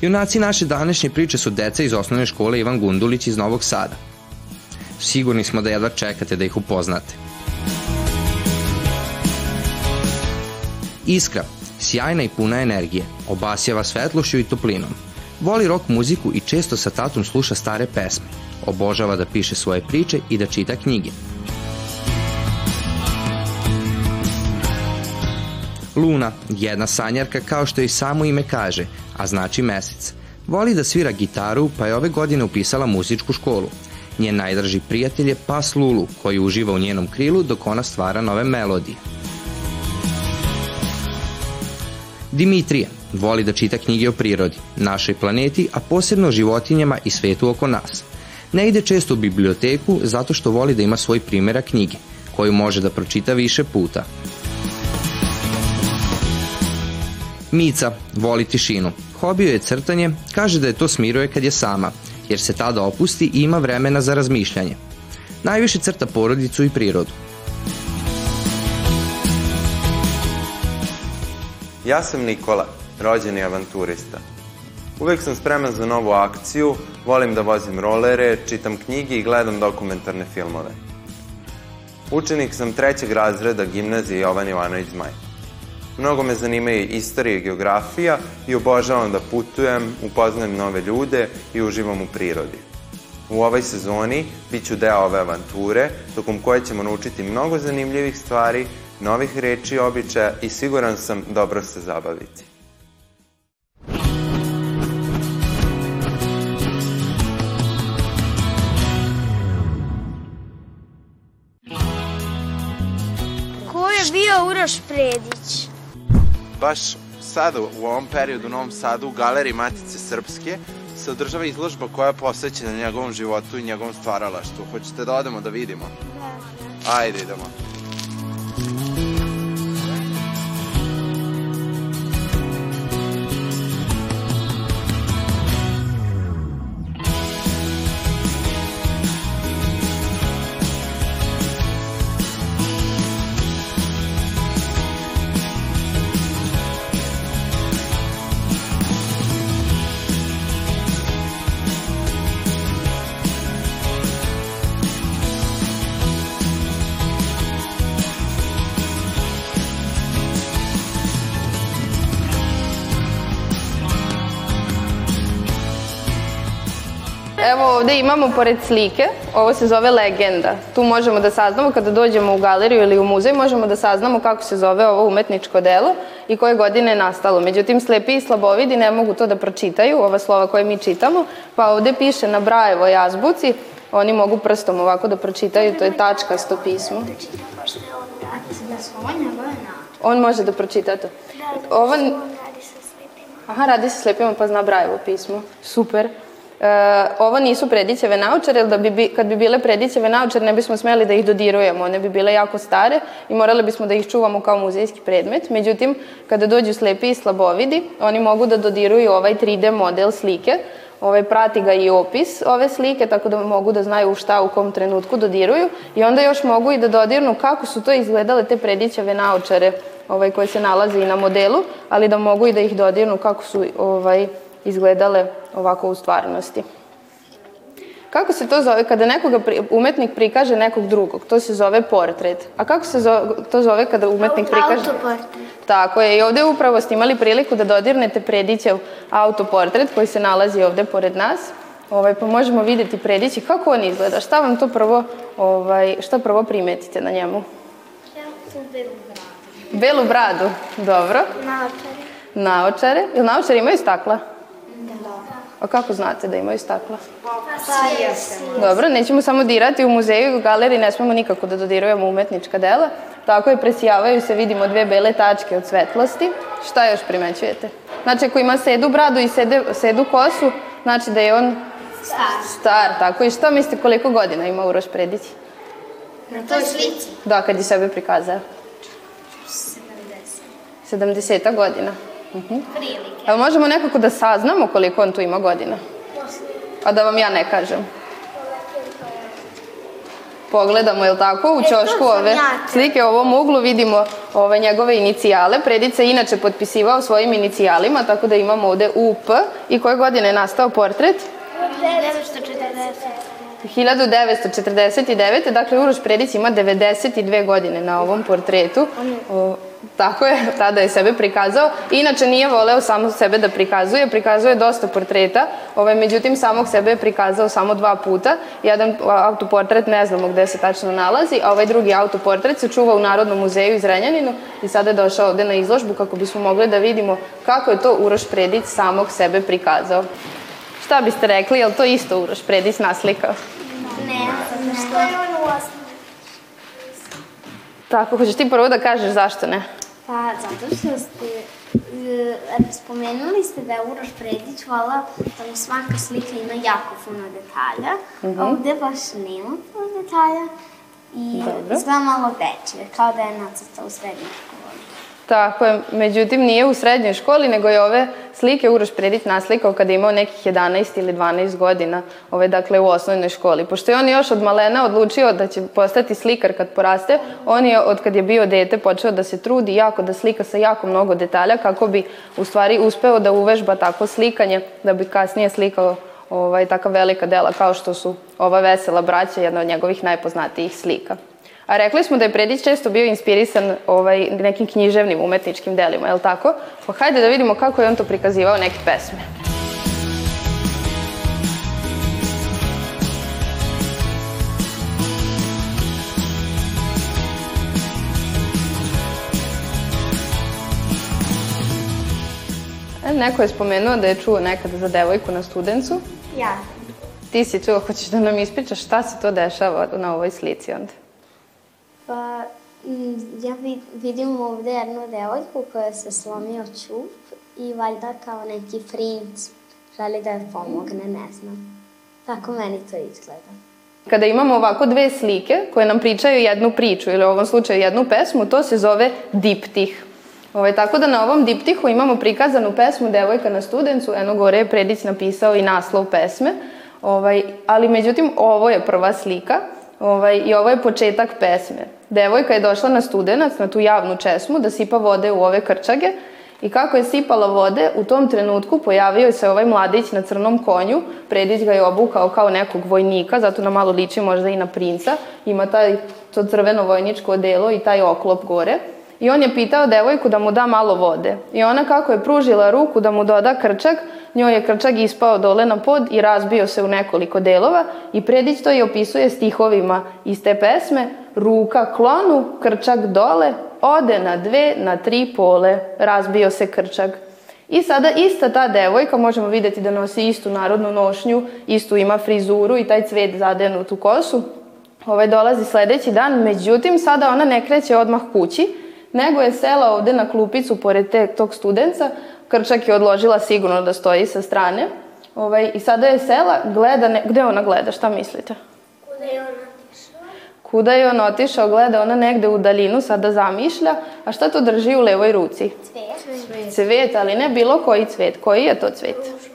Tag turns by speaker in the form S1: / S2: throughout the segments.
S1: Junaci naše današnje priče su deca iz osnovne škole Ivan Gundulić iz Novog Sada. Sigurni smo da jedva čekate da ih upoznate. Iskra, sjajna i puna energije, obasjava svetlošću i toplinom. Voli rock muziku i često sa tatom sluša stare pesme. Obožava da piše svoje priče i da čita knjige. Luna, jedna sanjarka kao što i samo ime kaže, a znači mesec. Voli da svira gitaru, pa je ove godine upisala muzičku školu. Njen najdraži prijatelj je pas Lulu, koji uživa u njenom krilu dok ona stvara nove melodije. Dimitrije voli da čita knjige o prirodi, našoj planeti, a posebno o životinjama i svetu oko nas. Ne ide često u biblioteku zato što voli da ima svoj primjera knjige, koju može da pročita više puta. Mica voli tišinu. Hobio je crtanje, kaže da je to smiruje kad je sama, jer se tada opusti i ima vremena za razmišljanje. Najviše crta porodicu i prirodu.
S2: Ja sam Nikola, rođeni avanturista. Uvek sam spreman za novu akciju, volim da vozim rolere, čitam knjige i gledam dokumentarne filmove. Učenik sam trećeg razreda gimnazije Jovan Ivanović Zmaj. Mnogo me zanimaju istorija i geografija i obožavam da putujem, upoznajem nove ljude i uživam u prirodi. U ovoj sezoni bit ću deo ove avanture, tokom koje ćemo naučiti mnogo zanimljivih stvari, novih reči i običaja i siguran sam dobro se zabaviti.
S3: Ko je bio Uroš Predić?
S4: Baš sada u ovom periodu u Novom Sadu u galeriji Matice Srpske se održava izložba koja je posvećena njegovom životu i njegovom stvaralaštvu. Hoćete da odemo da vidimo? Da. Ajde, idemo.
S5: Ovde imamo pored slike, ovo se zove legenda. Tu možemo da saznamo kada dođemo u galeriju ili u muzej, možemo da saznamo kako se zove ovo umetničko delo i koje godine je nastalo. Međutim, slepi i slabovidi ne mogu to da pročitaju, ova slova koje mi čitamo, pa ovde piše na Brajevoj azbuci, oni mogu prstom ovako da pročitaju, to je tačkasto pismo. On može da pročita to. Ovo... Aha, radi se slepima pa zna Brajevo pismo. Super. E, ovo nisu predićeve naučare, jer da bi, kad bi bile predićeve naučare ne bismo smeli da ih dodirujemo, one bi bile jako stare i morali bismo da ih čuvamo kao muzejski predmet. Međutim, kada dođu slepi i slabovidi, oni mogu da dodiruju ovaj 3D model slike, ovaj, prati ga i opis ove slike, tako da mogu da znaju šta u kom trenutku dodiruju. I onda još mogu i da dodirnu kako su to izgledale te predićeve naučare ovaj, koje se nalaze i na modelu, ali da mogu i da ih dodirnu kako su ovaj, izgledale ovako u stvarnosti. Kako se to zove? Kada nekoga pri, umetnik prikaže nekog drugog, to se zove portret. A kako se zove, to zove kada umetnik prikaže...
S3: Autoportret.
S5: Tako je. I ovde upravo ste imali priliku da dodirnete Predićev autoportret koji se nalazi ovde pored nas. Ovaj, pa možemo videti Predići kako on izgleda. Šta vam to prvo, ovaj, šta prvo primetite na njemu?
S3: Ja tu belu bradu.
S5: Belu bradu. Dobro.
S3: Naočare.
S5: Naočare. Ili naočare imaju stakla?
S3: Da.
S5: A kako znate da imaju stakla?
S3: Pa jesam.
S5: Dobro, nećemo samo dirati u muzeju i u galeriji, ne smemo nikako da dodirujemo umetnička dela. Tako je, presijavaju se, vidimo dve bele tačke od svetlosti. Šta još primećujete? Znači, ako ima sedu bradu i sede, sedu kosu, znači da je on
S3: Star.
S5: star, tako. I šta mislite koliko godina ima Uroš Predić?
S3: Na toj slici.
S5: Da, kad je sebe prikazao.
S3: 70.
S5: 70 godina.
S3: Prilike.
S5: Jel možemo nekako da saznamo koliko on tu ima godina? A da vam ja ne kažem. Pogledamo, je li tako, u
S3: E,
S5: ćošku
S3: sam
S5: ove slike, u ovom uglu vidimo ove njegove inicijale. Predica je inače potpisivao svojim inicijalima, tako da imamo ovde UP. I koje godine je nastao portret?
S3: 940.
S5: 1949. Dakle, Uroš Predić ima 92 godine na ovom portretu. O, tako je, tada je sebe prikazao. Inače, nije voleo samo sebe da prikazuje, prikazuje dosta portreta. Ovaj, međutim, samog sebe je prikazao samo dva puta. Jedan autoportret ne znamo gde se tačno nalazi, a ovaj drugi autoportret se čuva u Narodnom muzeju iz Renjaninu i sada je došao ovde na izložbu kako bismo mogli da vidimo kako je to Uroš Predić samog sebe prikazao. Šta biste rekli, je li to isto Uroš Predić naslikao?
S3: Ne, ne. Što je on u?
S5: Tako, hoćeš ti prvo da kažeš zašto ne?
S3: Pa, zato što ste, e, spomenuli ste da je Uroš Predić volao da mu svaka slika ima jako puno detalja. Ovde baš nema puno detalja i izgleda malo dečije, kao da je nacrtao u srednjoj školi.
S5: Tako je, međutim nije u srednjoj školi, nego je ove slike Uroš Predić naslikao kada je imao nekih 11 ili 12 godina, ove dakle u osnovnoj školi. Pošto je on još od malena odlučio da će postati slikar kad poraste, on je od kad je bio dete počeo da se trudi jako da slika sa jako mnogo detalja kako bi u stvari uspeo da uvežba tako slikanje, da bi kasnije slikao ovaj, taka velika dela kao što su ova vesela braća, jedna od njegovih najpoznatijih slika. A rekli smo da je Predić često bio inspirisan ovaj, nekim književnim umetničkim delima, je li tako? Pa hajde da vidimo kako je on to prikazivao neke pesme. E, Neko je spomenuo da je čuo nekada za devojku na studencu.
S3: Ja.
S5: Ti si čuo, hoćeš da nam ispričaš šta se to dešava na ovoj slici onda?
S3: Pa, mm, ja vi- vidim ovde jednu devojku koja se slomio čup i valjda kao neki princ želi da joj pomogne, ne znam. Tako meni to izgleda.
S5: Kada imamo ovako dve slike koje nam pričaju jednu priču ili u ovom slučaju jednu pesmu, to se zove diptih. Ovaj, tako da na ovom diptihu imamo prikazanu pesmu Devojka na studencu, eno gore je Predić napisao i naslov pesme, ovaj, ali međutim ovo je prva slika ovaj, i ovo je početak pesme. Devojka je došla na studenac, na tu javnu česmu, da sipa vode u ove krčage I kako je sipala vode, u tom trenutku pojavio se ovaj mladić na crnom konju. Predić ga je obukao kao nekog vojnika, zato nam malo liči možda i na princa. Ima taj, to crveno vojničko odelo i taj oklop gore. I on je pitao devojku da mu da malo vode. I ona kako je pružila ruku da mu doda krčak, njoj je krčak ispao dole na pod i razbio se u nekoliko delova i Predić to i opisuje stihovima iz te pesme Ruka klonu, krčak dole, ode na dve, na tri pole, razbio se krčak. I sada ista ta devojka, možemo videti da nosi istu narodnu nošnju, istu ima frizuru i taj cvet zadenut u kosu. Ovaj dolazi sledeći dan, međutim sada ona ne kreće odmah kući, nego je sela ovde na klupicu pored te, tog studenca, krčak je odložila sigurno da stoji sa strane, ovaj, i sada je sela, gleda, ne, gde ona gleda, šta mislite?
S3: Kuda je ona otišla?
S5: Kuda je on otišao, gleda ona negde u daljinu, sada zamišlja, a šta to drži u levoj ruci?
S3: Cvet.
S5: Cvet, ali ne bilo koji cvet. Koji je to cvet? Ruža,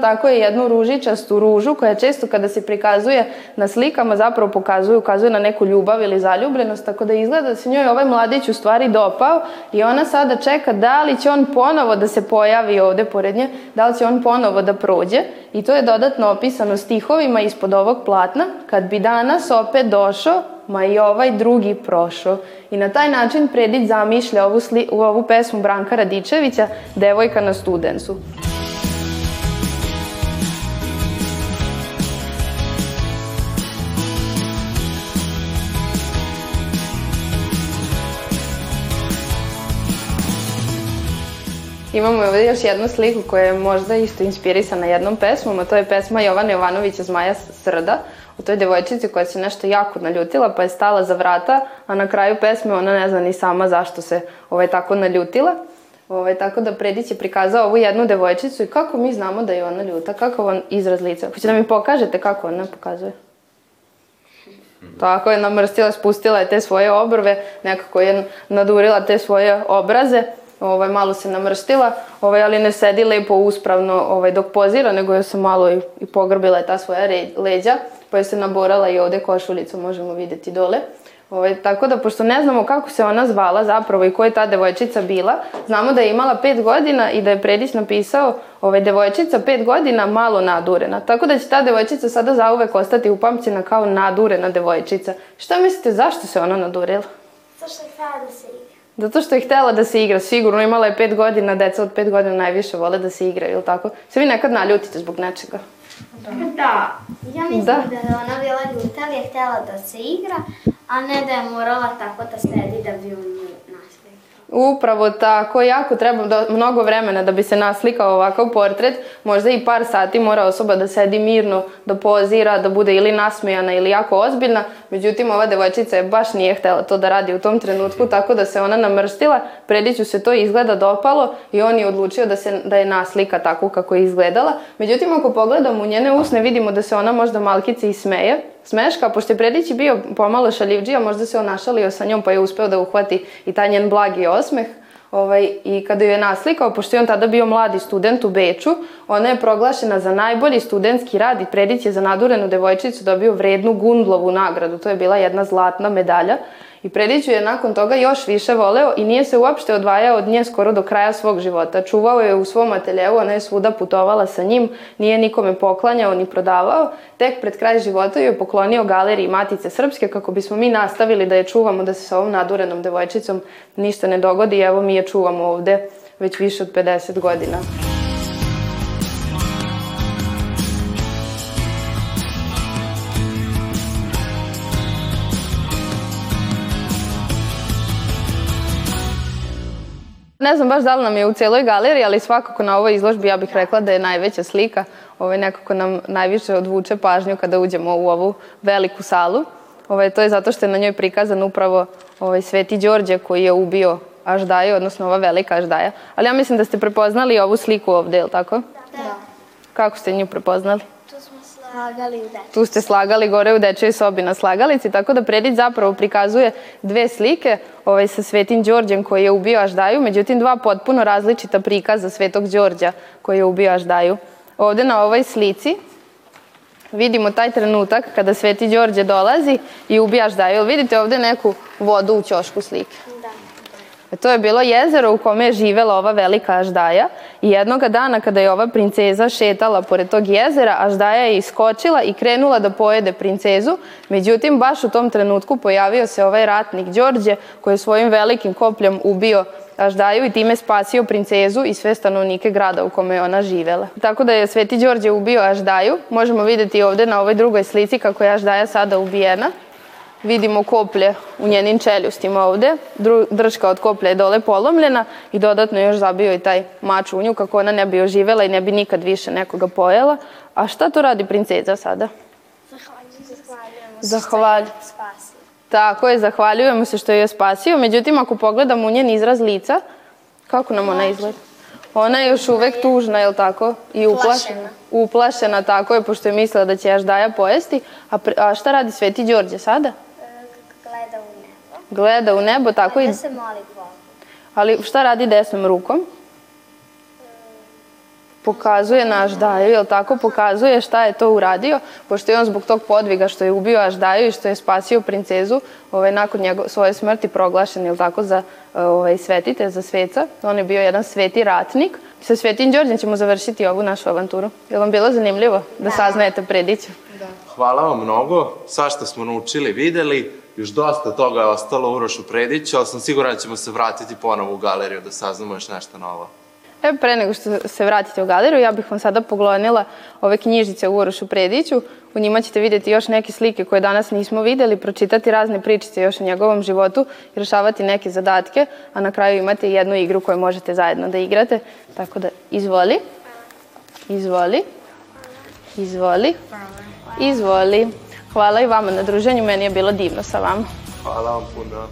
S5: tako je jednu ružičastu ružu koja često kada se prikazuje na slikama zapravo pokazuje, ukazuje na neku ljubav ili zaljubljenost, tako da izgleda da se njoj ovaj mladić u stvari dopao i ona sada čeka da li će on ponovo da se pojavi ovde pored nje, da li će on ponovo da prođe i to je dodatno opisano stihovima ispod ovog platna, kad bi danas opet došao, ma i ovaj drugi prošao. I na taj način Predić zamišlja ovu, sli, ovu pesmu Branka Radičevića, Devojka na studencu. Imamo ovdje još jednu sliku koja je možda isto inspirisana jednom pesmom, a to je pesma Jovana Jovanovića Zmaja Srda o toj devojčici koja se nešto jako naljutila pa je stala za vrata, a na kraju pesme ona ne zna ni sama zašto se ovaj, tako naljutila. Ovaj, tako da Predić je prikazao ovu jednu devojčicu i kako mi znamo da je ona ljuta, kako on izraz lica. Hoće da mi pokažete kako ona pokazuje? Tako je namrstila, spustila je te svoje obrve, nekako je nadurila te svoje obraze, ovaj, malo se namrštila, ovaj, ali ne sedi lepo uspravno ovaj, dok pozira, nego je se malo i, i pogrbila je ta svoja re, leđa, pa je se naborala i ovde košulicu, možemo videti dole. Ovaj, tako da, pošto ne znamo kako se ona zvala zapravo i ko je ta devojčica bila, znamo da je imala pet godina i da je Predić napisao ovaj, devojčica pet godina malo nadurena. Tako da će ta devojčica sada zauvek ostati upamćena kao nadurena devojčica. Šta mislite, zašto se ona nadurila?
S3: Zato što je htjela da se igra.
S5: Zato što je htela da se igra, sigurno imala je pet godina, deca od pet godina najviše vole da se igraju, ili tako? Se vi nekad naljutite zbog nečega?
S3: Da. Ja mislim
S5: Da.
S3: da, je ona bila ljuta, ali je htjela da se igra, a ne da je morala tako da sedi da bi u nju.
S5: Upravo tako, jako treba da, mnogo vremena da bi se naslikao ovakav portret, možda i par sati mora osoba da sedi mirno, da pozira, da bude ili nasmejana ili jako ozbiljna, međutim ova devojčica je baš nije htela to da radi u tom trenutku, tako da se ona namrštila, Prediću se to izgleda dopalo i on je odlučio da, se, da je naslika tako kako je izgledala, međutim ako pogledamo u njene usne vidimo da se ona možda malkice i smeje, smeška, pošto je Predić bio pomalo šaljivđija, možda se on našalio sa njom pa je uspeo da uhvati i taj njen blagi osmeh. Ovaj, I kada ju je naslikao, pošto je on tada bio mladi student u Beču, ona je proglašena za najbolji studentski rad i Predić je za nadurenu devojčicu dobio vrednu Gundlovu nagradu. To je bila jedna zlatna medalja. I Predić ju je nakon toga još više voleo i nije se uopšte odvajao od nje skoro do kraja svog života. Čuvao je u svom ateljevu, ona je svuda putovala sa njim, nije nikome poklanjao ni prodavao. Tek pred kraj života ju je poklonio galeriji Matice Srpske kako bismo mi nastavili da je čuvamo, da se sa ovom nadurenom devojčicom ništa ne dogodi. Evo mi je čuvamo ovde već više od 50 godina. Ne znam baš da li nam je u cijeloj galeriji, ali svakako na ovoj izložbi ja bih rekla da je najveća slika. Ovaj, nekako nam najviše odvuče pažnju kada uđemo u ovu veliku salu. Ovaj, to je zato što je na njoj prikazan upravo ovaj, Sveti Đorđe koji je ubio Aždaju, odnosno ova velika Aždaja. Ali ja mislim da ste prepoznali ovu sliku ovde, je li tako?
S3: Da.
S5: Kako ste nju prepoznali?
S3: Tu smo slagali u.
S5: Tu ste slagali gore u dečjoj sobi na slagalici, tako da Predić zapravo prikazuje dve slike ovaj, sa Svetim Đorđem koji je ubio Aždaju, međutim dva potpuno različita prikaza Svetog Đorđa koji je ubio Aždaju. Ovde na ovoj slici vidimo taj trenutak kada Sveti Đorđe dolazi i ubija Aždaju. Vidite ovde neku vodu u ćošku slike? E, To je bilo jezero u kome je živela ova velika Aždaja i jednoga dana kada je ova princeza šetala pored tog jezera, Aždaja je iskočila i krenula da pojede princezu, međutim baš u tom trenutku pojavio se ovaj ratnik Đorđe koji je svojim velikim kopljem ubio Aždaju i time spasio princezu i sve stanovnike grada u kome je ona živela. Tako da je Sveti Đorđe ubio Aždaju. Možemo videti ovde na ovoj drugoj slici kako je Aždaja sada ubijena. Vidimo koplje u njenim čeljustima ovde. Drška od koplja je dole polomljena i dodatno još zabio i taj mač u nju kako ona ne bi oživela i ne bi nikad više nekoga pojela. A šta to radi princeza sada?
S3: Zahvaljujemo
S5: Zahvalj-
S3: što ste spasili.
S5: Tako je, zahvaljujemo se što je spasio. Međutim, ako pogledamo u njen izraz lica, kako nam ona izgleda? Ona je još uvek tužna, je li tako? I uplašena.
S3: Uplašena.
S5: Tako je, pošto je mislila da će Aždaja pojesti. A, pre- a šta radi Sveti Đorđe sada?
S3: Gleda u nebo,
S5: tako i...
S3: Da se moli Bogu.
S5: Ali šta radi desnom rukom? Pokazuje na Aždaju, jel tako? Pokazuje šta je to uradio, pošto je on zbog tog podviga što je ubio Aždaju i što je spasio princezu, ovaj, nakon njego, svoje smrti proglašen, jel tako, za ovaj, svetite, za sveca. On je bio jedan sveti ratnik. Sa Svetim Đorđem ćemo završiti ovu našu avanturu. Je vam bilo zanimljivo da saznajete prediću?
S4: Hvala vam mnogo, svašta smo naučili, videli, još dosta toga je ostalo Urošu Prediću, ali sam siguran da ćemo se vratiti ponovo u galeriju da saznamo još nešto novo.
S5: E, pre nego što se vratite u galeriju, ja bih vam sada poglonila ove knjižice u Urošu Prediću. U njima ćete vidjeti još neke slike koje danas nismo videli, pročitati razne pričice još o njegovom životu rešavati neke zadatke, a na kraju imate jednu igru koju možete zajedno da igrate. Tako da, izvoli. Izvoli. Izvoli. Izvoli. Hvala i vama na druženju, meni je bilo divno sa vama.
S4: Hvala vam puno.